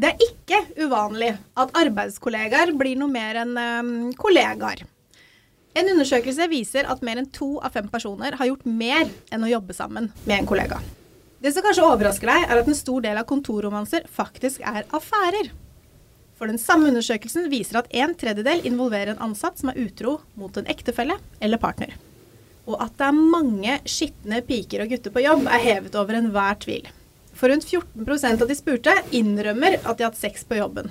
Det er ikke uvanlig at arbeidskollegaer blir noe mer enn eh, kollegaer. En undersøkelse viser at mer enn to av fem personer har gjort mer enn å jobbe sammen med en kollega. Det som kanskje overrasker deg, er at en stor del av kontorromanser faktisk er affærer. For den samme undersøkelsen viser at en tredjedel involverer en ansatt som er utro mot en ektefelle eller partner. Og at det er mange skitne piker og gutter på jobb, er hevet over enhver tvil. For rundt 14% av de spurte innrømmer at de har hatt sex på jobben.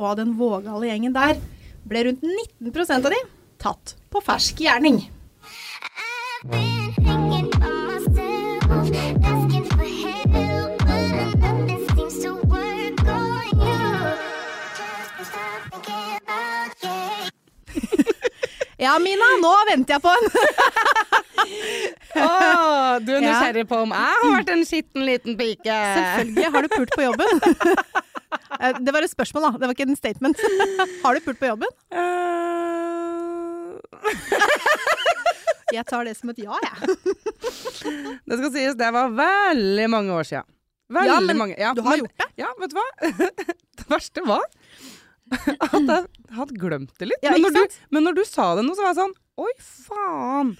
Og av den vågale gjengen der ble rundt 19% av de tatt på fersk gjerning. Ja, Mina, nå venter jeg på en. Åh, du er nysgjerrig på om jeg har vært en skitten liten pike? Selvfølgelig har du pult på jobben. Eh, Det var et spørsmål, da. Det var ikke en statement. Har du pult på jobben? Eh, Jeg tar det som et ja, jeg. det skal sies, det var veldig mange år siden. Veldig Ja, men mange. Ja, du har men- gjort det. Ja, vet du hva? det verste var at jeg hadde glemt det litt. Ja, men, når du, men når du sa det nå, så var jeg sånn Oi, faen!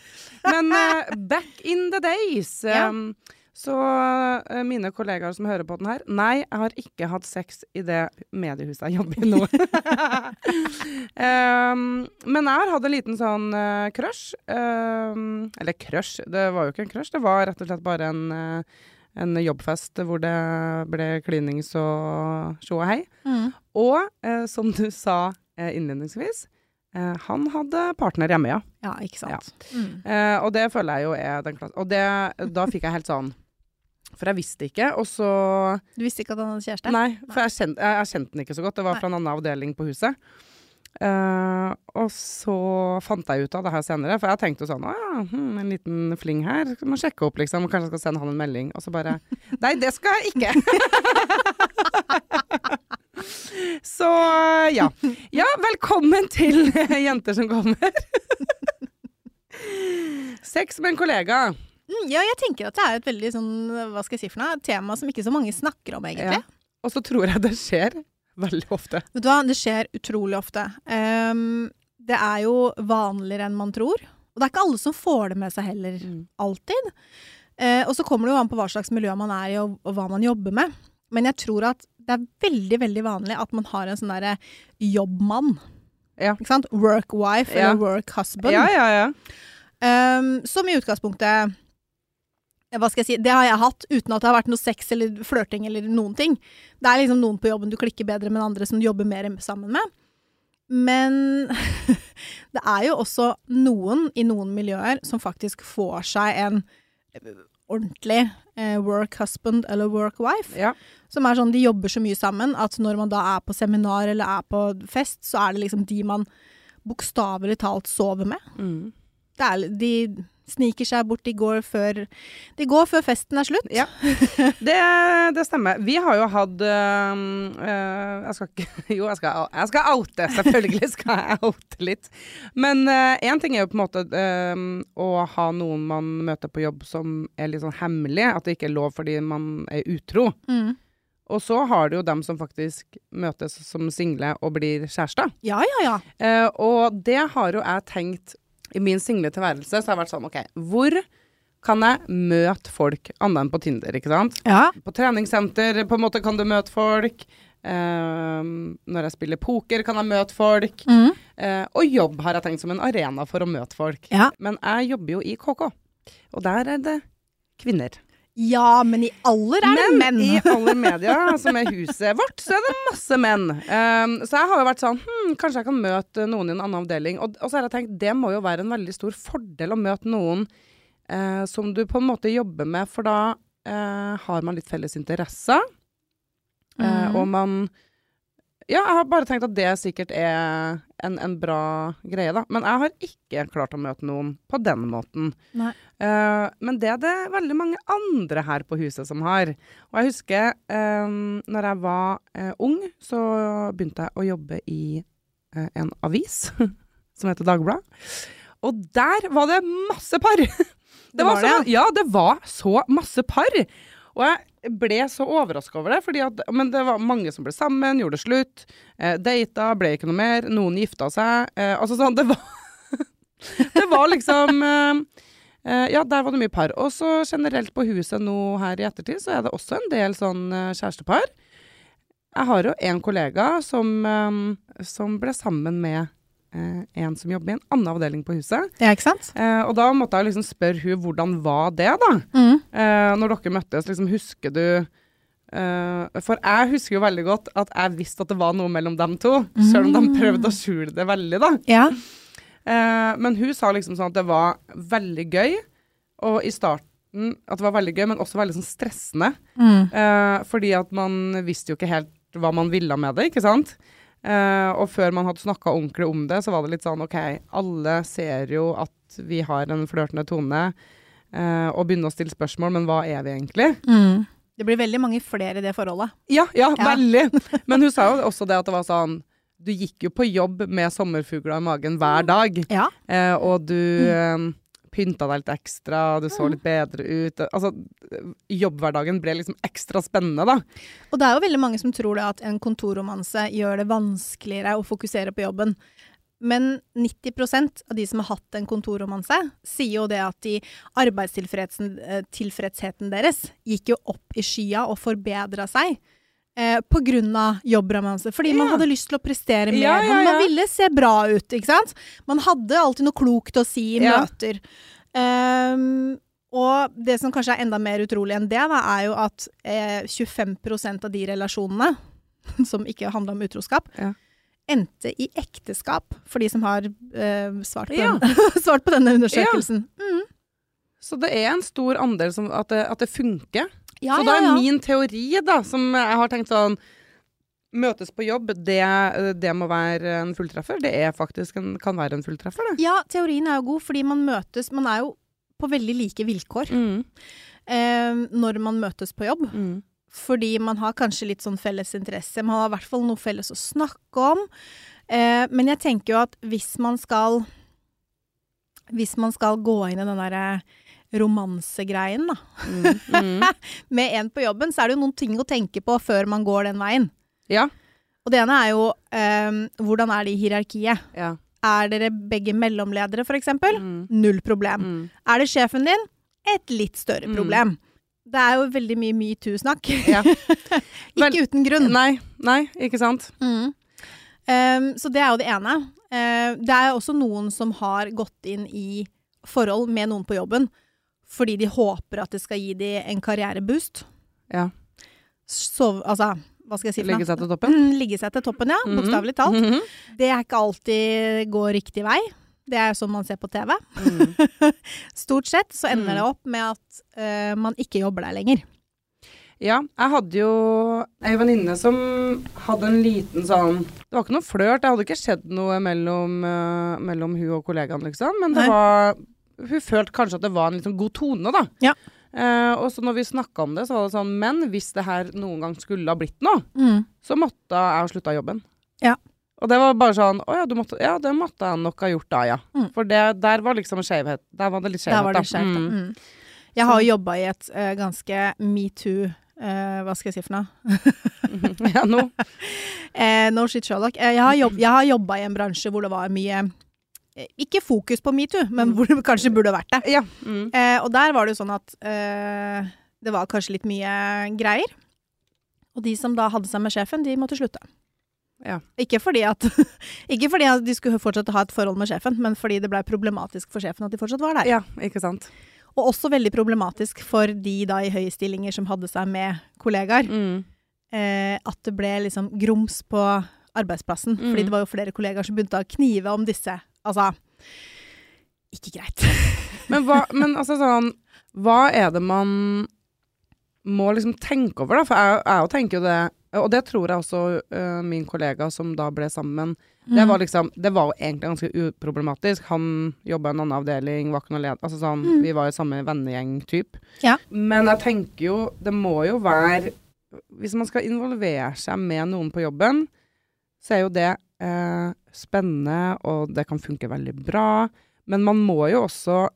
Men uh, back in the days Ja. em, Så uh, mine kollegaer som hører på den her Nei, jeg har ikke hatt sex i det mediehuset jeg jobber i nå. um, men jeg har hatt en liten sånn uh, crush. Um, eller crush, det var jo ikke en crush. Det var rett og slett bare en, eh, en jobbfest hvor det ble klinings og tjo og hei. Og eh, som du sa eh, innledningsvis, eh, han hadde partner hjemme, ja. Ja, ikke sant. Mm. Eh, og det føler jeg jo er den klassen. Og det, da fikk jeg helt sånn For jeg visste ikke, og så Du visste ikke at han hadde kjæreste? Nei, for jeg kjente, jeg, jeg kjente den ikke så godt. Det var fra en annen avdeling på huset. Eh, og så fant jeg ut av det her senere, for jeg tenkte jo sånn Å ja, hm, en liten fling her. Skal man sjekke opp, liksom. Kanskje jeg skal sende han en melding. Og så bare Nei, det skal jeg ikke! så ja. Ja, velkommen til Jenter som kommer. Sex med en kollega. Mm, ja, jeg tenker at det er et veldig sånn, hva skal jeg si for noe, tema som ikke så mange snakker om, egentlig. Ja. Og så tror jeg det skjer veldig ofte. Vet du hva, det skjer utrolig ofte. Um, det er jo vanligere enn man tror. Og det er ikke alle som får det med seg heller, alltid. Uh, og så kommer det jo an på hva slags miljø man er i, og, og hva man jobber med. Men jeg tror at det er veldig, veldig vanlig at man har en sånn derre jobbmann. Ja. Ikke sant? Work wife Ja. eller work husband. Ja, ja, ja. Um, som i utgangspunktet Hva skal jeg si? Det har jeg hatt uten at det har vært noe sex eller flørting eller noen ting. Det er liksom noen på jobben du klikker bedre med enn andre som du jobber mer sammen med. Men det er jo også noen i noen miljøer som faktisk får seg en eh, ordentlig eh, work husband eller work wife. ja. Som er sånn, de jobber så mye sammen at når man da er på seminar eller er på fest, så er det liksom de man bokstavelig talt sover med. Mm. Det er, de sniker seg bort, de går før, de går før festen er slutt. Ja. Det, det stemmer. Vi har jo hatt øh, Jeg skal ikke Jo, jeg skal, jeg skal oute. Selvfølgelig skal jeg oute litt. Men én ting er jo på en måte øh, å ha noen man møter på jobb som er litt sånn hemmelig. At det ikke er lov fordi man er utro. Mm. Og så har du jo dem som faktisk møtes som single og blir kjærester. Ja, ja, ja. Eh, og det har jo jeg tenkt i min single tilværelse. Så har jeg vært sånn, OK, hvor kan jeg møte folk annet enn på Tinder, ikke sant? Ja, På treningssenter på en måte kan du møte folk. Uh, når jeg spiller poker, kan jeg møte folk. Mm. Uh, og jobb har jeg tenkt som en arena for å møte folk. Ja. Men jeg jobber jo i KK, og der er det kvinner. Ja men i aller er det menn. Men i alle media, som er huset vårt, så er det masse menn. Um, så jeg har jo vært sånn hm, Kanskje jeg kan møte noen i en annen avdeling. Og, og så har jeg tenkt det må jo være en veldig stor fordel å møte noen uh, som du på en måte jobber med, for da uh, har man litt felles interesser. Uh, mm. og man Ja, jeg har bare tenkt at det sikkert er en, en bra greie, da. Men jeg har ikke klart å møte noen på den måten. Eh, men det er det veldig mange andre her på huset som har. Og jeg husker uh, når jeg var uh, ung, så begynte jeg å jobbe i uh, en avis som heter Dagbladet. Og der var det masse par! Det var var det, så, ja, det var så masse par. Og jeg ble så overraska over det, fordi at, men det var mange som ble sammen, gjorde det slutt. Eh, data, ble ikke noe mer. Noen gifta seg. Eh, altså sånn, det var Det var liksom eh, eh, Ja, der var det mye par. Og så generelt på huset nå her i ettertid, så er det også en del sånn eh, kjærestepar. Jeg har jo en kollega som, eh, som ble sammen med en som jobber i en annen avdeling på huset. Ja, ikke sant? Eh, og da måtte jeg liksom spørre hun hvordan var det, da? Mm. Eh, når dere møttes, liksom husker du eh, For jeg husker jo veldig godt at jeg visste at det var noe mellom dem to, selv om de prøvde å skjule det veldig, da. Ja. Eh, men hun sa liksom sånn at det var veldig gøy, og i starten at det var veldig gøy, men også veldig sånn stressende. Mm. Eh, fordi at man visste jo ikke helt hva man ville med det, ikke sant? Eh, og før man hadde snakka ordentlig om det, så var det litt sånn OK, alle ser jo at vi har en flørtende tone, uh, og begynner å stille spørsmål, men hva er vi egentlig? Mm. Det blir veldig mange flere i det forholdet. Ja, ja, Ja. veldig. Men hun sa jo også det at det var sånn Du gikk jo på jobb med sommerfugler i magen hver dag, Ja. uh, og du eh, pynta deg litt ekstra, du så litt bedre ut. Altså, jobbhverdagen ble liksom ekstra spennende, da. Og det er jo veldig mange som tror det at en kontorromanse gjør det vanskeligere å fokusere på jobben. Men 90% av de som har hatt en kontorromanse, sier jo det at de arbeidstilfredsheten deres gikk jo opp i skya og forbedra seg. Eh, av jobbromanse. Fordi man hadde lyst til å prestere mer. Ja, ja, Man, ville se bra ut, ikke sant? Man hadde alltid noe klokt å si i Ja. møter. Um, og det som kanskje er enda mer utrolig enn det, da, er jo at eh, 25% av de relasjonene som ikke handla om utroskap, Ja. endte i ekteskap, for de som har eh, svart, på Ja. den, svart på denne undersøkelsen. Så det er en stor andel som at det, at det funker. Ja, så da ja, er ja. min teori, da, som jeg har tenkt sånn Møtes på jobb, det, det må være en fulltreffer. Det er faktisk en, kan være en fulltreffer, det. ja, teorien er jo god, fordi man møtes Man er jo på veldig like vilkår Mm. eh, når man møtes på jobb. Mm. Fordi man har kanskje litt sånn felles interesse. Man har i hvert fall noe felles å snakke om. Eh, men jeg tenker jo at hvis man skal Hvis man skal gå inn i den derre romansegreien, da, Mm. Mm. med en på jobben, så er det jo noen ting å tenke på før man går den veien. Ja. Og det ene er jo um, hvordan er det i hierarkiet? ja. Er dere begge mellomledere, eksempel? Mm. Null problem. Mm. Er det sjefen din? Et litt større Mm. problem. Det er jo veldig mye metoo-snakk. Ja. ikke Ikke uten grunn. Nei, nei, ikke sant? Mm. Ehm, så det er jo det ene. Uh, det er også noen som har gått inn i forhold med noen på jobben fordi de håper at det skal gi dem en karriereboost. Ja. Sov, altså, hva skal jeg si Ligge seg til toppen. Mm, Ligge seg til toppen, ja. Mhm. Bokstavelig talt. Mhm. Det er ikke alltid går riktig vei. Det er sånn man ser på TV. Mm. Stort sett så ender Mm. det opp med at uh, man ikke jobber der lenger. Ja, jeg hadde jo ei venninne som hadde en liten sånn Det var ikke noe flørt, det hadde ikke skjedd noe mellom, uh, mellom hun og kollegaen, liksom. Men det Nei. var Hun følte kanskje at det var en sånn god tone, da. Ja. Uh, og så når vi snakka om det, så var det sånn Men hvis det her noen gang skulle ha blitt noe, Mm. så måtte jeg ha slutta jobben. Ja. Og det var bare sånn Å ja, du måtte, ja, det måtte jeg nok ha gjort da, ja. Mm. For det, der var liksom skjevhet. Der var det litt skjevhet, det da. Mm. Mm. Jeg har jobba i et uh, ganske metoo uh, Hva skal jeg si for noe? ja, nå. Eh, no shit, Sherlock. Jeg har, jobb, jobba i en bransje hvor det var mye Ikke fokus på metoo, men hvor det kanskje burde vært det. Ja. Mm. Eh, og der var det jo sånn at eh, det var kanskje litt mye greier. Og de som da hadde seg med sjefen, de måtte slutte. Ja. Ikke fordi at Ikke fordi at de skulle fortsette å ha et forhold med sjefen, men fordi det blei problematisk for sjefen at de fortsatt var der. ja, ikke sant. Og også veldig problematisk for de da i høye stillinger som hadde seg med kollegaer. Mm. Eh, at det ble liksom grums på arbeidsplassen. Mm. Fordi det var jo flere kollegaer som begynte å knive om disse. Altså Ikke greit. Men, hva, men altså sånn Hva er det man må liksom tenke over, da? For jeg, jeg tenker jo det Og det tror jeg også uh, min kollega som da ble sammen Mm. Det var liksom Det var jo egentlig ganske uproblematisk. Han jobba i en annen avdeling, var ikke noe led... Altså sånn Mm. Vi var jo samme vennegjeng-typ. Ja. Men jeg tenker jo Det må jo være Hvis man skal involvere seg med noen på jobben, så er jo det eh, spennende, og det kan funke veldig bra. Men man må jo også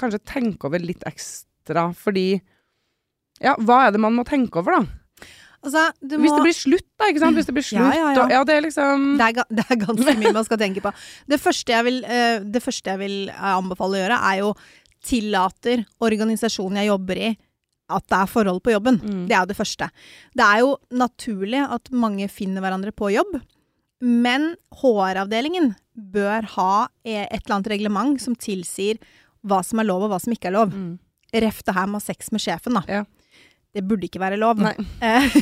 kanskje tenke over litt ekstra, fordi Ja, hva er det man må tenke over, da? Altså, du må Hvis det blir slutt, da. ikke sant? Hvis det blir slutt, ja, ja. og Ja, det er liksom det er, det er ganske mye man skal tenke på. Det første jeg vil, eh, det første jeg vil eh, anbefale å gjøre, er jo tillater organisasjonen jeg jobber i, at det er forhold på jobben. Mm. Det er jo det første. Det er jo naturlig at mange finner hverandre på jobb, men HR-avdelingen bør ha eh, et eller annet reglement som tilsier hva som er lov, og hva som ikke er lov. Mm. Ref det her med å ha sex med sjefen, da. Ja. Det burde ikke være lov. Eh,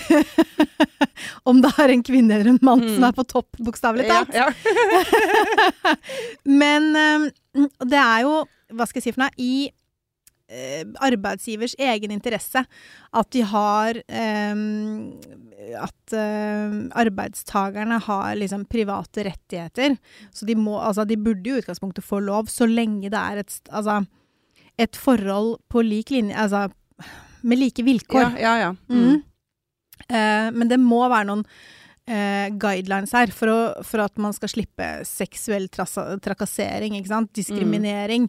Om det er en kvinne eller en mann Mm. som er på topp, bokstavelig Ja, talt. ja. Men eh, det er jo, hva skal jeg si for noe, i arbeidsgivers egen interesse at de har eh, At uh, arbeidstagerne har liksom private rettigheter. Så de må Altså, de burde i utgangspunktet få lov, så lenge det er et Altså et forhold på lik linje Altså med like vilkår. ja, ja, ja. Mm. Mm. Uh, men det må være noen uh, guidelines her for, å, for at man skal slippe seksuell trakassering, ikke sant? diskriminering.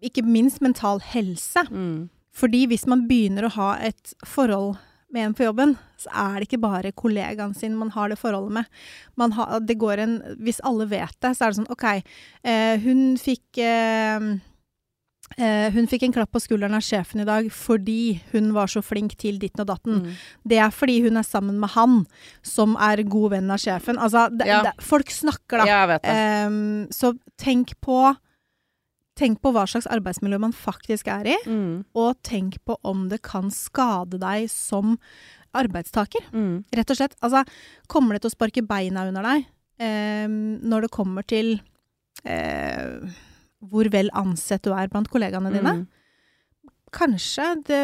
Ikke minst mental helse. Mm. Fordi hvis man begynner å ha et forhold med en på jobben, så er det ikke bare kollegaen sin man har det forholdet med. Man har, det går en, hvis alle vet det, så er det sånn OK, eh, hun fikk eh, eh, hun fikk en klapp på skulderen av sjefen i dag fordi hun var så flink til ditten og datten. Mm. Det er fordi hun er sammen med han, som er god venn av sjefen. Altså, det, Ja. det, folk snakker, da. Ehm, så tenk på Tenk på hva slags arbeidsmiljø man faktisk er i, Mm. og tenk på om det kan skade deg som arbeidstaker. Mm. Rett og slett. Altså, kommer det til å sparke beina under deg eh, når det kommer til eh, hvor vel ansett du er blant kollegaene dine? Mm. Kanskje, det,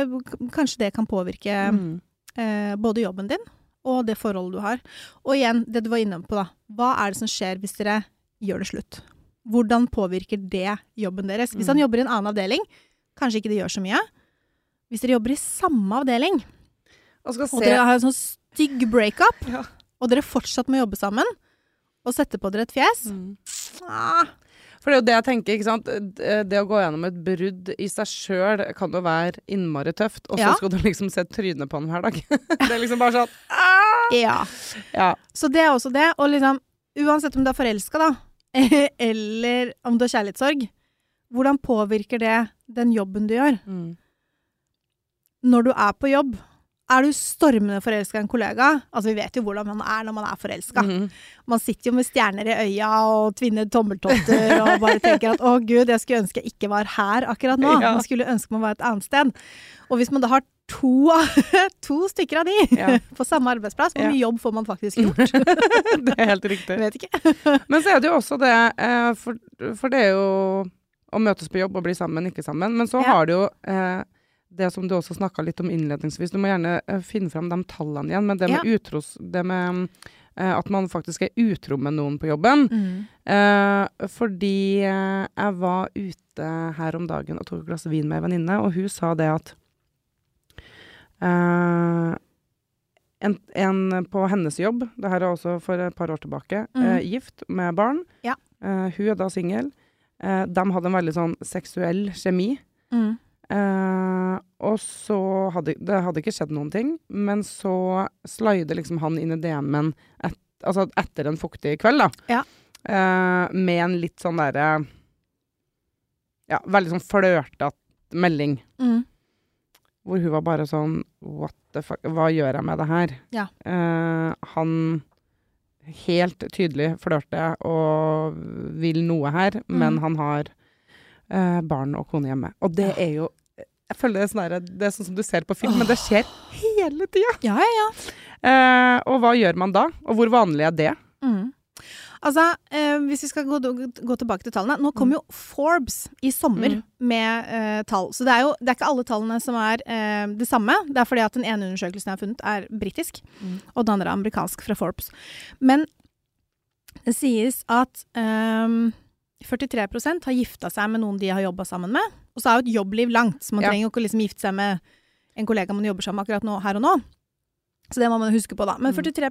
kanskje det kan påvirke Mm. eh, både jobben din og det forholdet du har. Og igjen, det du var inne på, da. Hva er det som skjer hvis dere gjør det slutt? Hvordan påvirker det jobben deres? Hvis han Mm. jobber i en annen avdeling, kanskje ikke det gjør så mye. Hvis dere jobber i samme avdeling, Og skal og dere har en sånn stygg breakup, Ja. og dere fortsatt må jobbe sammen, og sette på dere et fjes mm. ah, For det er jo det jeg tenker, ikke sant. Det det å gå gjennom et brudd i seg sjøl kan jo være innmari tøft, og så Ja. skal du liksom se trynet på den hver dag. det er liksom bare sånn ah! Ja. Ja. Så det er også det. Og liksom, uansett om du er forelska, da, eller om du har kjærlighetssorg, hvordan påvirker det den jobben du gjør? Mm. Når du er på jobb, er du stormende forelska i en kollega? Altså, vi vet jo hvordan man er når man er forelska. Mhm. Man sitter jo med stjerner i øya og tvinner tommeltotter og bare tenker at å gud, jeg skulle ønske jeg ikke var her akkurat nå. Ja. Man skulle ønske man var et annet sted. Og hvis man da har to, to stykker av de Ja. på samme arbeidsplass, hvor Ja. mye jobb får man faktisk gjort? det er helt riktig. Vet ikke. Men så er det jo også det, eh, for, for det er jo å møtes på jobb og bli sammen, ikke sammen. Men så har du jo eh, det som du også snakka litt om innledningsvis. Du må gjerne eh, finne fram de tallene igjen. Men det med utros... Det med eh, at man faktisk er utro med noen på jobben. Eh, fordi eh, jeg var ute her om dagen og tok et glass vin med ei venninne, og hun sa det at eh, en, en på hennes jobb, det her er også for et par år tilbake, mm. eh, gift med barn. Ja. Eh, hun er da singel. Eh, de hadde en veldig sånn seksuell kjemi. Mm. Eh, og så hadde Det hadde ikke skjedd noen ting, men så slider liksom han inn i DM-en et, altså etter en fuktig kveld, da. Ja. Uh, med en litt sånn derre Ja, veldig sånn flørtete melding. Mm. Hvor hun var bare sånn What the fuck, hva gjør jeg med det her? Ja. Uh, han helt tydelig flørter og vil noe her, men Mm. han har eh, barn og kone hjemme. Og det er jo Jeg føler det er sånn, der, det er sånn som du ser på film, men det skjer hele tida. Ja, ja, ja. Eh, og hva gjør man da? Og hvor vanlig er det? Mm. Altså, eh, hvis vi skal gå, gå tilbake til tallene. Nå kom jo Forbes i sommer med eh, tall. Så det er jo det er ikke alle tallene som er eh, det samme. Det er fordi at den ene undersøkelsen jeg har funnet, er britisk, og den andre er amerikansk fra Forbes. Men det sies at ehm, 43% har gifta seg med noen de har jobba sammen med. Og så er jo et jobbliv langt, så man Ja. trenger jo ikke liksom gifte seg med en kollega man jobber sammen med akkurat nå, her og nå. Så det må man huske på, da. Men 43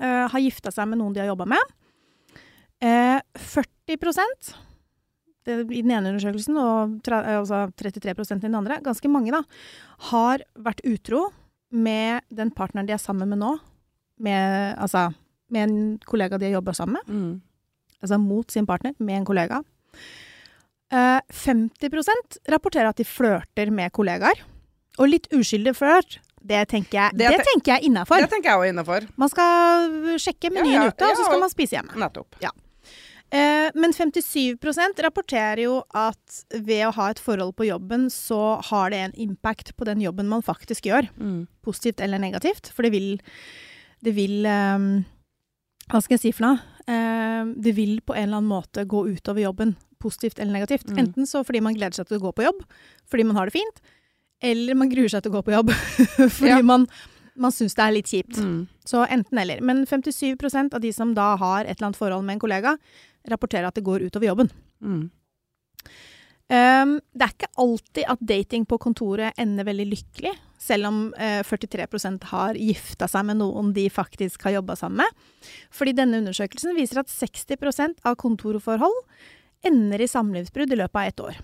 uh, har gifta seg med noen de har jobba med. Uh, 40 det, i den ene undersøkelsen, og tre, eh, altså 33% i den andre, ganske mange, da, har vært utro med den partneren de er sammen med nå. Med, altså, med en kollega de har jobba sammen med. Mm. Altså mot sin partner, med en kollega. Eh, 50% rapporterer at de flørter med kollegaer. Og litt uskyldig flørt, det tenker jeg, Det det tenker jeg innafor. Det tenker jeg òg innafor. Man skal sjekke menyen Ja, ja, ute, og så skal man spise hjemme. Nettopp. Eh, men 57% rapporterer jo at ved å ha et forhold på jobben, så har det en impact på den jobben man faktisk gjør. Mm. Positivt eller negativt. For det vil, det vil um, Hva skal jeg si for noe? Ehm, det vil på en eller annen måte gå utover jobben. Positivt eller negativt. Mm. Enten så fordi man gleder seg til å gå på jobb, fordi man har det fint. Eller man gruer seg til å gå på jobb fordi Ja. man, man syns det er litt kjipt. Mm. Så enten eller. Men 57% av de som da har et eller annet forhold med en kollega, rapporterer at det går utover jobben. Mm. Um, det er ikke alltid at dating på kontoret ender veldig lykkelig, selv om eh, 43% har gifta seg med noen de faktisk har jobba sammen med. Fordi denne undersøkelsen viser at 60% av kontorforhold ender i samlivsbrudd i løpet av ett år.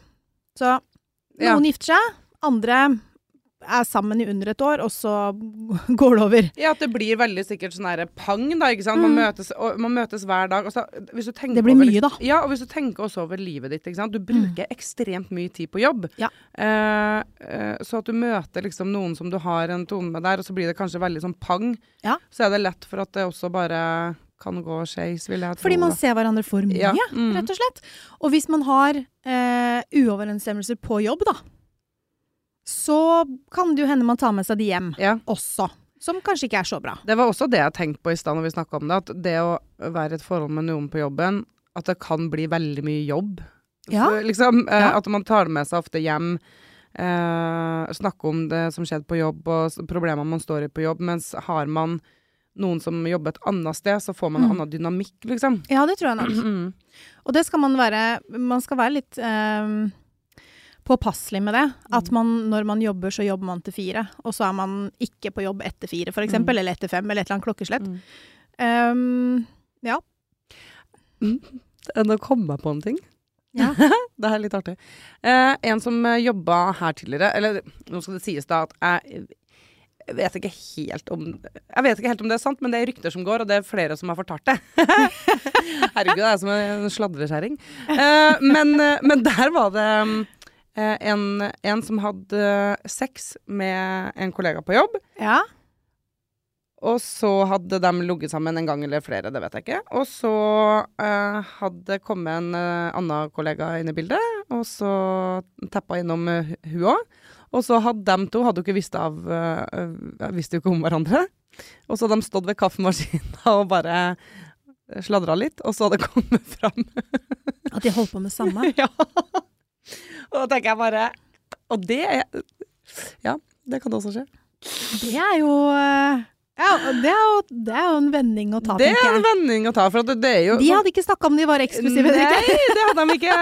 Så Ja. noen gifter seg, andre er sammen i under et år, og så går det over. Ja, at det blir veldig sikkert sånn her pang, da, ikke sant. Man, Mm. møtes, og, man møtes hver dag. Så, hvis du Det blir over, mye, da. Ja, og hvis du tenker også over livet ditt, ikke sant. Du bruker ekstremt mye tid på jobb. Ja. Eh, eh, så at du møter liksom noen som du har en tone med der, og så blir det kanskje veldig sånn pang. Ja. Så er det lett for at det også bare kan gå skeis, vil jeg tro. Fordi man ser hverandre for mye, Ja, mm. rett og slett. Og hvis man har eh, uoverensstemmelser på jobb, da, så kan det jo hende man tar med seg de hjem Ja. også. Som kanskje ikke er så bra. Det var også det jeg tenkte på i stad når vi snakka om det, at det å være i et forhold med noen på jobben, at det kan bli veldig mye jobb. Ja. For, liksom, eh, Ja. At man tar det med seg ofte hjem. Eh, snakke om det som skjedde på jobb, og problemer man står i på jobb. Mens har man noen som jobber et annet sted, så får man en Mm. annen dynamikk, liksom. Ja, det tror jeg nok. Mm. Og det skal man være Man skal være litt eh, påpasselig med det. At man, når man jobber, så jobber man til fire. Og så er man ikke på jobb etter fire, eksempel. Mm. Eller etter fem, eller et eller annet klokkeslett. Mm. Um, ja. Nå kom jeg på en ting. Ja. det er litt artig. Uh, en som uh, jobba her tidligere, eller nå skal det sies da at jeg vet ikke helt om Jeg vet ikke helt om det er sant, men det er rykter som går, og det er flere som har fortalt det. Herregud, det er som en sladrekjerring. Eh, men, eh, men der var det eh, en, en som hadde sex med en kollega på jobb. ja. Og så hadde de ligget sammen en gang eller flere, det vet jeg ikke. Og så eh, hadde kommet en eh, annen kollega inn i bildet, og så teppa innom uh, hun òg. Og så hadde de to hadde jo ikke visst av eh, eh, Visste jo ikke om hverandre. Og så hadde de stått ved kaffemaskinen og bare sladra litt, og så hadde det kommet fram At de holdt på med samme. ja. Og da tenker jeg bare Og det er Ja, det kan også skje. Det er jo eh, Ja, det er jo, det er jo en vending å ta, Det tenker er en vending å ta, for det, det er jo De hadde ikke snakka om de var eksklusive. dere. Nei, det hadde de ikke.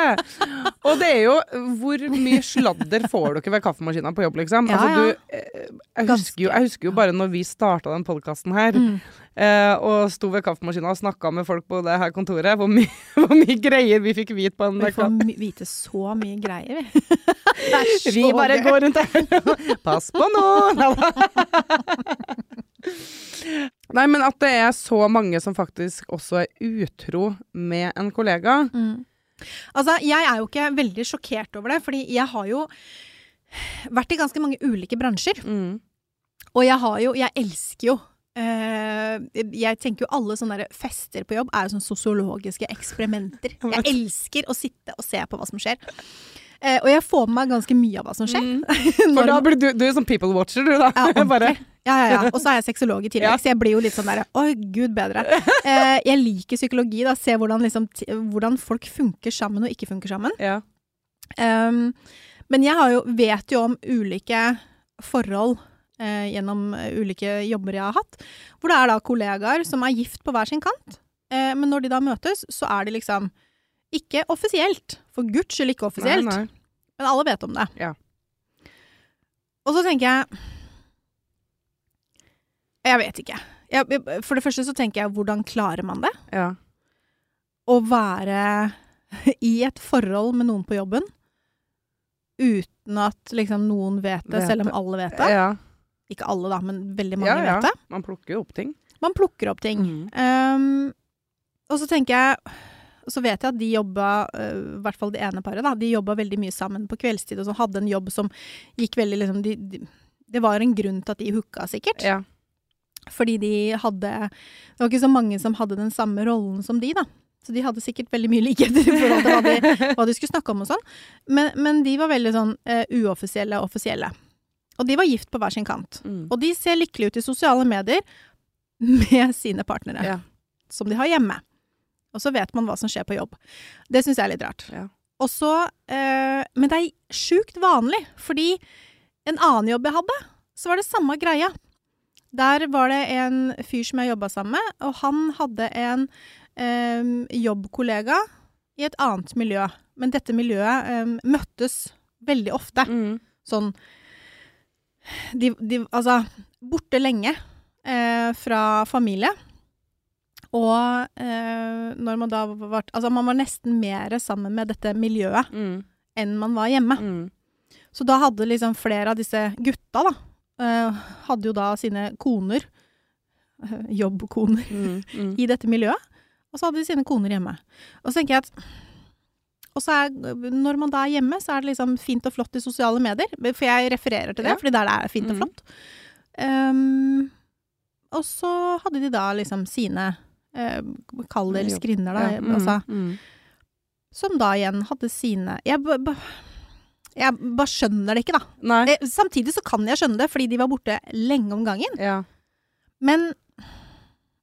Og det er jo Hvor mye sladder får dere ved kaffemaskina på jobb, liksom? Ja, altså, du, eh, jeg, husker jo, jeg husker jo bare når vi starta den podkasten her, Mm. Eh, og sto ved kaffemaskina og snakka med folk på det her kontoret, hvor, mye hvor mye greier vi fikk vite på en Vi får vite så mye greier, vi. Vi bare gøy. går rundt her Pass på nå! Nei, men at det er så mange som faktisk også er utro med en kollega. Mm. Altså, jeg er jo ikke veldig sjokkert over det, fordi jeg har jo vært i ganske mange ulike bransjer. Mm. Og jeg har jo Jeg elsker jo Jeg tenker jo alle sånne fester på jobb er jo sånne sosiologiske eksperimenter. Jeg elsker å sitte og se på hva som skjer. Eh, og jeg får med meg ganske mye av hva som skjer. Mm. For da blir du, du er sånn people watcher, du da. Ja. Bare Ja, ja, ja. Og så er jeg sexolog i tillegg, Ja. så jeg blir jo litt sånn derre Oi, gud bedre. Eh, jeg liker psykologi, da. Se hvordan, liksom, hvordan folk funker sammen og ikke funker sammen. Ja. Um, men jeg har jo, vet jo om ulike forhold eh, gjennom eh, ulike jobber jeg har hatt, hvor det er da kollegaer som er gift på hver sin kant. Eh, men når de da møtes, så er de liksom ikke offisielt. For guds skyld ikke offisielt. Nei, nei. Men alle vet om det. Ja. Og så tenker jeg Jeg vet ikke. Jeg, jeg- for det første så tenker jeg, hvordan klarer man det? Ja. Å være i et forhold med noen på jobben uten at liksom noen vet det, Vet selv om alle vet det. ja. Ikke alle, da, men veldig mange Ja, vet det. Man plukker jo opp ting. Man plukker opp ting. Mm. Um, og så tenker jeg Så vet jeg at de jobba, øh, i hvert fall det ene paret, da, de jobba veldig mye sammen på kveldstid, og så hadde en jobb som gikk veldig liksom de, de, Det var en grunn til at de hooka, sikkert. Ja. Fordi de hadde Det var ikke så mange som hadde den samme rollen som de, da. Så de hadde sikkert veldig mye likheter i forhold til hva de, hva de skulle snakke om og sånn. Men, men de var veldig sånn uh, uoffisielle og offisielle. Og de var gift på hver sin kant. Mm. Og de ser lykkelige ut i sosiale medier med sine partnere, Ja. som de har hjemme. Og så vet man hva som skjer på jobb. Det syns jeg er litt rart. Ja. Og så eh, Men det er sjukt vanlig, fordi en annen jobb jeg hadde, så var det samme greia. Der var det en fyr som jeg jobba sammen med, og han hadde en eh, jobbkollega i et annet miljø. Men dette miljøet eh, møttes veldig ofte. Mm. Sånn de, de, Altså, borte lenge eh, fra familie. Og eh, når man da var Altså, man var nesten mer sammen med dette miljøet Mm. enn man var hjemme. Mm. Så da hadde liksom flere av disse gutta, da, eh, hadde jo da sine koner, eh, jobbkoner, Mm. Mm. i dette miljøet. Og så hadde de sine koner hjemme. Og så tenker jeg at og så er, når man da er hjemme, så er det liksom fint og flott i sosiale medier. For jeg refererer til det, Ja. fordi der det er fint og Mhm. flott. Um, og så hadde de da liksom sine uh, Kall det Jobb. skrinner, da. Ja. Mm. Altså, Mm. som da igjen hadde sine Jeg, jeg bare skjønner det ikke, da. Eh, Samtidig så kan jeg skjønne det, fordi de var borte lenge om gangen. Ja. Men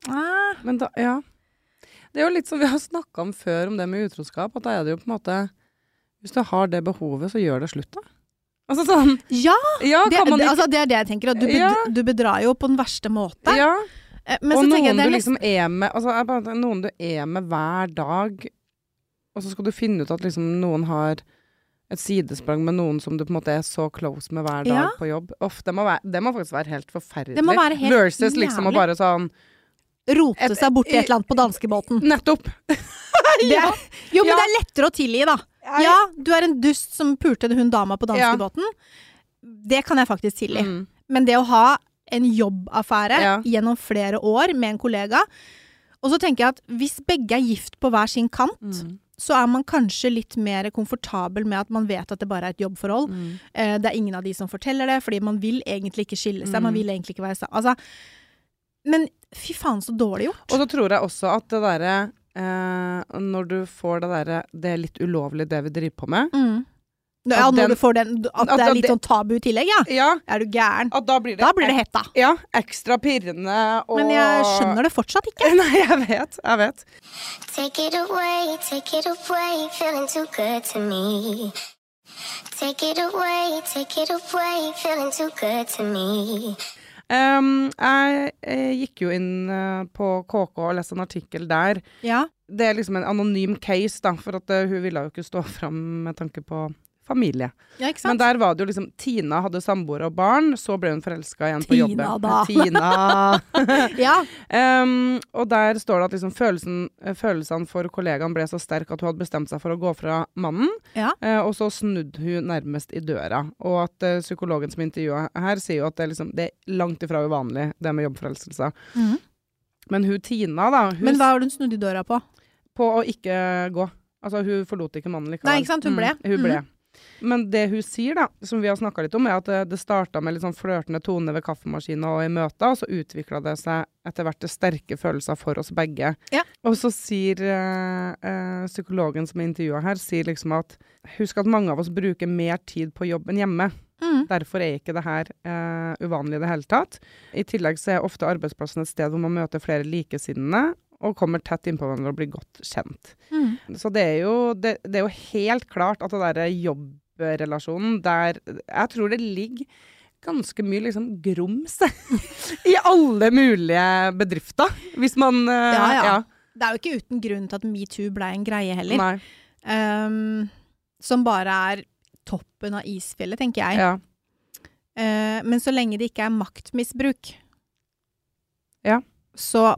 ah, Men da, ja. Det er jo litt som vi har snakka om før, om det med utroskap. At da er det jo på en måte Hvis du har det behovet, så gjør det slutt, da. Altså sånn Ja! Ja, Det, ikke altså, det er det jeg tenker. At du, Ja. du bedrar jo på den verste måte. Ja. Eh, Men og noen du liksom er med altså, bare, Noen du er med hver dag, og så skal du finne ut at liksom noen har et sidesprang med noen som du på en måte er så close med hver dag Ja. på jobb. Uff, det, må være, det må faktisk være helt forferdelig. Det må være helt Versus liksom å bare sånn rote seg seg borti et eller annet på danskebåten. Nettopp! Det er, jo, men Ja. det er lettere å tilgi, da. Ja, du er en dust som pulte hun dama på Ja. danskebåten. Det kan jeg faktisk tilgi. Mm. Men det å ha en jobbaffære Ja. gjennom flere år med en kollega Og så tenker jeg at hvis begge er gift på hver sin kant, Mm. så er man kanskje litt mer komfortabel med at man vet at det bare er et jobbforhold. Mm. Eh, det er ingen av de som forteller det, fordi man vil egentlig ikke skille seg. Man Mm. vil egentlig ikke være sammen. Altså, men fy faen, så dårlig gjort. Og så tror jeg også at det derre eh, Når du får det derre Det er litt ulovlig det vi driver på med. Mm. Ja, At den- du får den At at det er litt sånn tabu i tillegg, ja. Ja, Er du gæren? at da blir det, Da blir det hetta. Ja, ekstra pirrende og Men jeg skjønner det fortsatt ikke. Nei, jeg vet. Jeg vet. Take it away, take it away, feeling too good to me. Take it away, take it away, feeling too good to me. Um, jeg, jeg, gikk jo inn eh, på KK og leste en artikkel der. Ja. Det er liksom en anonym case, da, for at eh, hun ville jo ikke stå fram med tanke på familie. ja, ikke Men der var det jo liksom Tina hadde samboer og barn, så ble hun forelska igjen på Tina, jobben. da. Tina. Ja. Um, og der står det at liksom følelsen, følelsene for kollegaen ble så sterk at hun hadde bestemt seg for å gå fra mannen. Ja. uh, og så snudde hun nærmest i døra. Og at uh, psykologen som intervjua her, sier jo at det liksom, det er langt ifra uvanlig, det med jobbforelskelser. -hmm. Men hun Tina, da, hun Men hva har hun snudd i døra på? på å ikke gå. Altså, hun forlot ikke mannen likevel. Nei, ikke sant? Hun ble. Mm, hun ble. Men det hun sier, da, som vi har snakka litt om, er at det, starta med litt sånn flørtende tone ved kaffemaskinen og i møter, og så utvikla det seg etter hvert til sterke følelser for oss begge. Ja. Og så sier øh, psykologen som er intervjua her, sier liksom at husk at mange av oss bruker mer tid på jobb enn hjemme. Mm. derfor er ikke det her eh, uvanlig i det hele tatt. I tillegg så er ofte arbeidsplassen et sted hvor man møter flere likesinnede, og kommer tett innpå hverandre og blir godt kjent. Mm. Så det er jo, det, det er jo helt klart at det derre jobbrelasjonen der Jeg tror det ligger ganske mye liksom grums i alle mulige bedrifter, hvis man eh, Ja, ja. Det er jo ikke uten grunn til at metoo ble en greie heller. Ehm, som bare er toppen av isfjellet, tenker jeg. Ja. Uh, men så lenge det ikke er maktmisbruk, Ja. så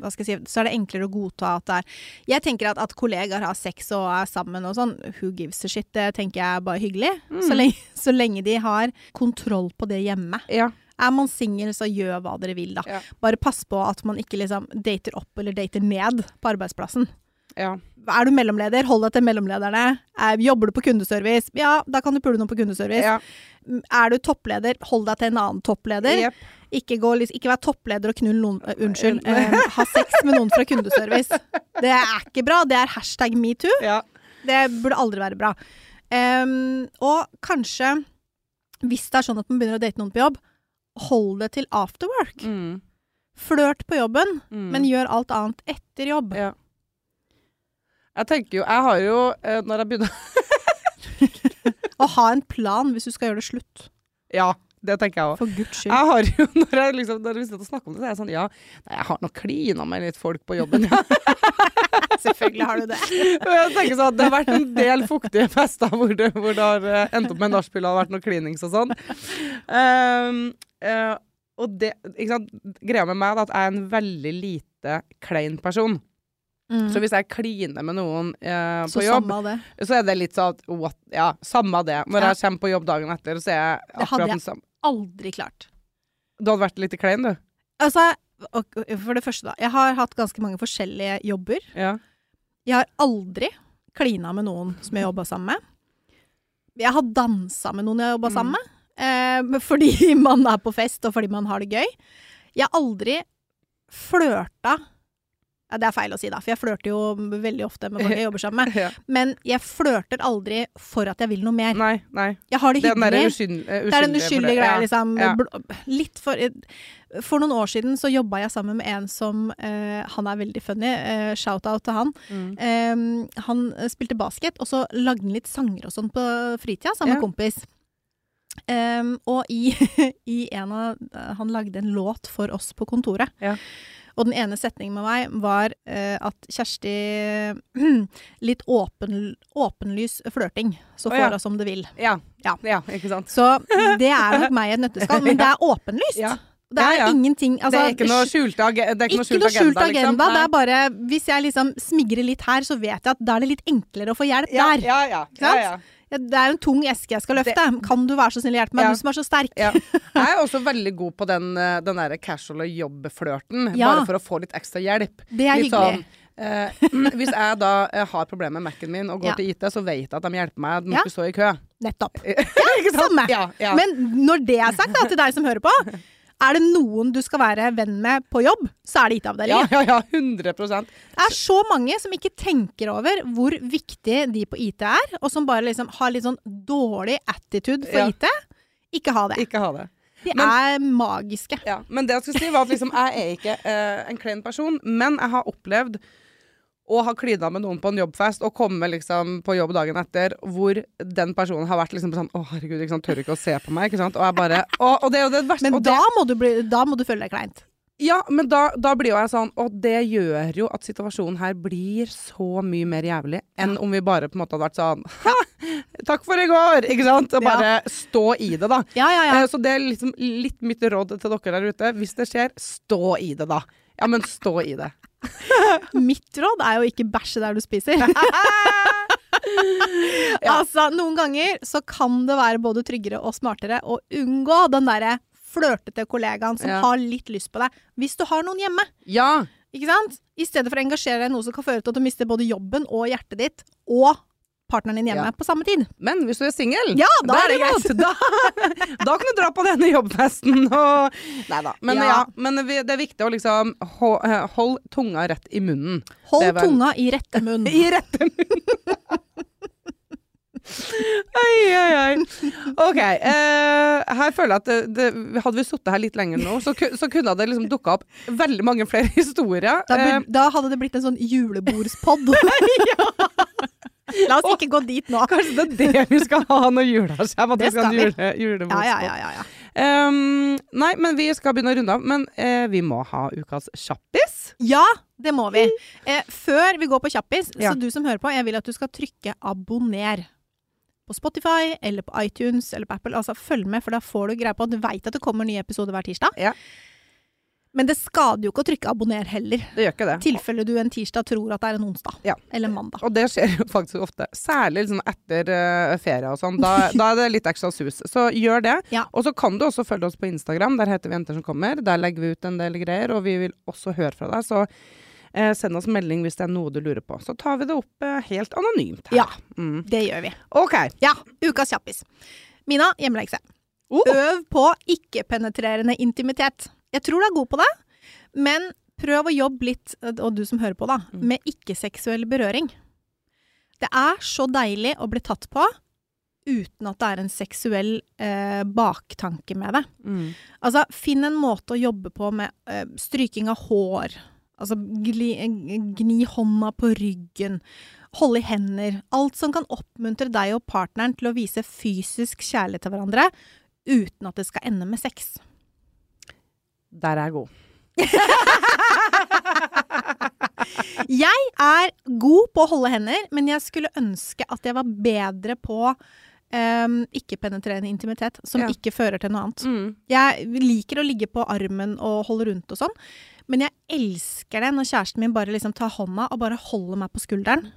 hva skal jeg si, så er det enklere å godta at det er Jeg tenker at, at kollegaer har sex og er sammen og sånn, who gives a shit, det tenker jeg er bare hyggelig. Mm. Så, lenge, så lenge de har kontroll på det hjemme. ja. Er man singel, så gjør hva dere vil, da. Ja. Bare pass på at man ikke liksom dater opp eller dater ned på arbeidsplassen. ja. Er du mellomleder, hold deg til mellomlederne. Er, jobber du på kundeservice, ja, da kan du pule noen på kundeservice. ja. Er du toppleder, hold deg til en annen toppleder. Jep. Ikke, gå, ikke vær toppleder og knull noen uh, Unnskyld. Uh, ha sex med noen fra kundeservice. Det er ikke bra. Det er hashtag metoo. Ja. Det burde aldri være bra. Um, og kanskje, hvis det er sånn at man begynner å date noen på jobb, hold det til after work. Mm. Flørt på jobben, Mm. men gjør alt annet etter jobb. Ja. Jeg tenker jo Jeg har jo, eh, når jeg begynner Å ha en plan hvis du skal gjøre det slutt. Ja, det tenker jeg òg. For guds skyld. Jeg har jo, når jeg liksom, når jeg sitter og snakker om det, så er jeg sånn Ja, nei, jeg har nok klina med litt folk på jobben, ja. Selvfølgelig har du det. Jeg tenker sånn at Det har vært en del fuktige fester hvor det, hvor det har uh, endt opp med nachspiel og vært noe klinings og sånn. Um, uh, og det, ikke sant? Greia med meg er at jeg er en veldig lite klein person. Mm. Så hvis jeg kliner med noen eh, på jobb, så er det litt sånn what, Ja, samme det. Når Ja. jeg kommer på jobb dagen etter, så er jeg akkurat den samme. Aldri klart. Du hadde vært litt klein, du? Altså, for det første, da. Jeg har hatt ganske mange forskjellige jobber. Ja. Jeg har aldri klina med noen som jeg jobba sammen med. Jeg har dansa med noen jeg jobba sammen med. Eh, fordi man er på fest, og fordi man har det gøy. Jeg har aldri flørta ja, Det er feil å si, da, for jeg flørter jo veldig ofte med folk jeg jobber sammen med. ja. Men jeg flørter aldri for at jeg vil noe mer. Nei, nei. Jeg har det hyggelig. uskyld, eh, Det er den uskyldige for greia, liksom. Litt for For noen år siden så jobba jeg sammen med en som uh, Han er veldig funny. Uh, Shout-out til han. Mm. Eh, han eh, spilte basket, og så lagde han litt sanger og sånn på fritida sammen med kompis. Um, og i, i en av Han lagde en låt for oss på kontoret. Ja. Og den ene setningen med meg var eh, at Kjersti Litt åpen, åpenlys flørting. Så Å, oh, ja. som det vil. Ja. Ja. ja, ikke sant. Så det er nok meg i et nøtteskall, men det er åpenlyst. Det er ingenting altså, det er ikke noe skjult, ag det ikke noe skjult noe skjult agenda. agenda. liksom. Det er bare Hvis jeg liksom smigrer litt her, så vet jeg at da er det litt enklere å få hjelp der. ja, ja, ja, Det er jo en tung eske jeg skal løfte. Kan du være så snill å hjelpe meg, Ja. du som er så sterk? Ja. Jeg er også veldig god på den, eh, den der casual jobbflørten, Ja. bare for å få litt ekstra hjelp. Det er Litt hyggelig. sånn, eh, hvis jeg da eh, har problemer med Mac-en min og går Ja. til IT, så vet jeg at de hjelper meg. Du må Ja. ikke stå i kø. Nettopp. Samme. Ja, ja. Men når det er sagt, da, til deg som hører på, er det noen du skal være venn med på jobb, så er det IT-avdelingen. ja, ja, 100% Det er så mange som ikke tenker over hvor viktig de på IT er, og som bare liksom har litt sånn dårlig attitude for Ja. IT. Ikke ha det. Ikke ha det. De Men- er magiske. Ja, men det jeg skulle si var at liksom, jeg er ikke uh, en klein person, men jeg har opplevd å ha klina med noen på en jobbfest og komme liksom på jobb dagen etter hvor den personen har vært liksom sånn Å, herregud, ikke sant, tør ikke å se på meg, ikke sant. Og jeg bare Og, og det er jo det verste. Men og det, må, du bli, da må du føle deg kleint. Ja, men da, da blir jo jeg sånn Og det gjør jo at situasjonen her blir så mye mer jævlig enn om vi bare på en måte hadde vært sånn Ha! Takk for i går! Ikke sant? Og Ja. bare stå i det, da. Ja, ja, ja. Eh, Så det er liksom litt mitt råd til dere der ute. Hvis det skjer, stå i det, da. Ja, men stå i det. Mitt råd er jo ikke bæsje der du spiser. Altså, noen ganger så kan det være både tryggere og smartere å unngå den derre flørtete kollegaen som Ja. har litt lyst på deg. Hvis du har noen hjemme, Ja. ikke sant? I stedet for å engasjere deg i noe som kan føre til at du mister både jobben og hjertet ditt, og partneren din hjemme Ja. på samme tid. Men hvis du er singel, Ja, da er det greit! Da, da kan du dra på denne jobbfesten og Nei da. Men, Ja. men det er viktig å liksom ho- eh, Hold tunga rett i munnen. Hold vel- tunga i rette munn. I rette munn! Oi, oi, oi. Ok, eh, her føler jeg at det, det, hadde vi sittet her litt lenger nå, så, så kunne det liksom dukka opp veldig mange flere historier. Da, Eh, bur, da hadde det blitt en sånn julebordspod. La oss ikke gå dit nå. kanskje det er det vi skal ha når jula kommer? Det vi skal vi. jule, julebordspod. Ja, ja, ja, ja, ja. Um, nei, men vi skal begynne å runde av. Men eh, vi må ha ukas kjappis. Ja, det må vi. Eh, før vi går på kjappis, Ja. så du som hører på, jeg vil at du skal trykke abonner. På Spotify eller på iTunes eller på Apple. Altså følg med, for da får du greie på at du veit at det kommer nye episoder hver tirsdag. Ja. Men det skader jo ikke å trykke abonner heller. Det gjør ikke det. Tilfelle du en tirsdag tror at det er en onsdag. Ja. Eller mandag. Og det skjer jo faktisk ofte. Særlig liksom etter uh, ferie og sånn. Da, da er det litt ekstra sus. Så gjør det. Ja. Og så kan du også følge oss på Instagram. Der heter vi Jenter som kommer. Der legger vi ut en del greier, og vi vil også høre fra deg. Så eh, send oss melding hvis det er noe du lurer på. Så tar vi det opp eh, helt anonymt her. Ja. Mm. Det gjør vi. OK. Ja, ukas kjappis. Mina, hjemmelekse. Oh. Øv på ikke-penetrerende intimitet. Jeg tror du er god på det, men prøv å jobbe litt, og du som hører på, da, Mm. med ikke-seksuell berøring. Det er så deilig å bli tatt på uten at det er en seksuell eh, baktanke med det. Mm. Altså, finn en måte å jobbe på med eh, stryking av hår. Altså, gli, gni hånda på ryggen. Holde i hender. Alt som kan oppmuntre deg og partneren til å vise fysisk kjærlighet til hverandre uten at det skal ende med sex. Der er jeg god. Jeg er god på å holde hender, men jeg skulle ønske at jeg var bedre på um, ikke-penetrerende intimitet, som Ja. ikke fører til noe annet. Mm. Jeg liker å ligge på armen og holde rundt og sånn, men jeg elsker det når kjæresten min bare liksom tar hånda og bare holder meg på skulderen.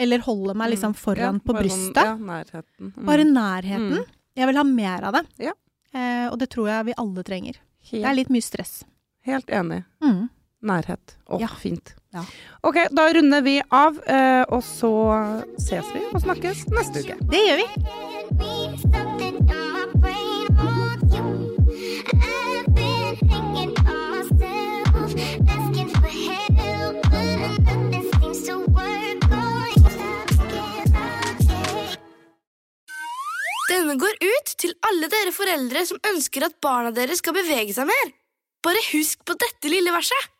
Eller holder meg liksom foran Ja, på brystet. Sånn, ja, nærheten. Mm. Bare nærheten. Mm. Jeg vil ha mer av det. Ja. Eh, og det tror jeg vi alle trenger. Det er litt mye stress. helt enig. Mm. Nærhet. Å, Ja. fint. Ja. OK, da runder vi av, eh, og så ses vi og snakkes neste uke. Det gjør vi. Denne går ut til alle dere foreldre som ønsker at barna deres skal bevege seg mer. Bare husk på dette lille verset.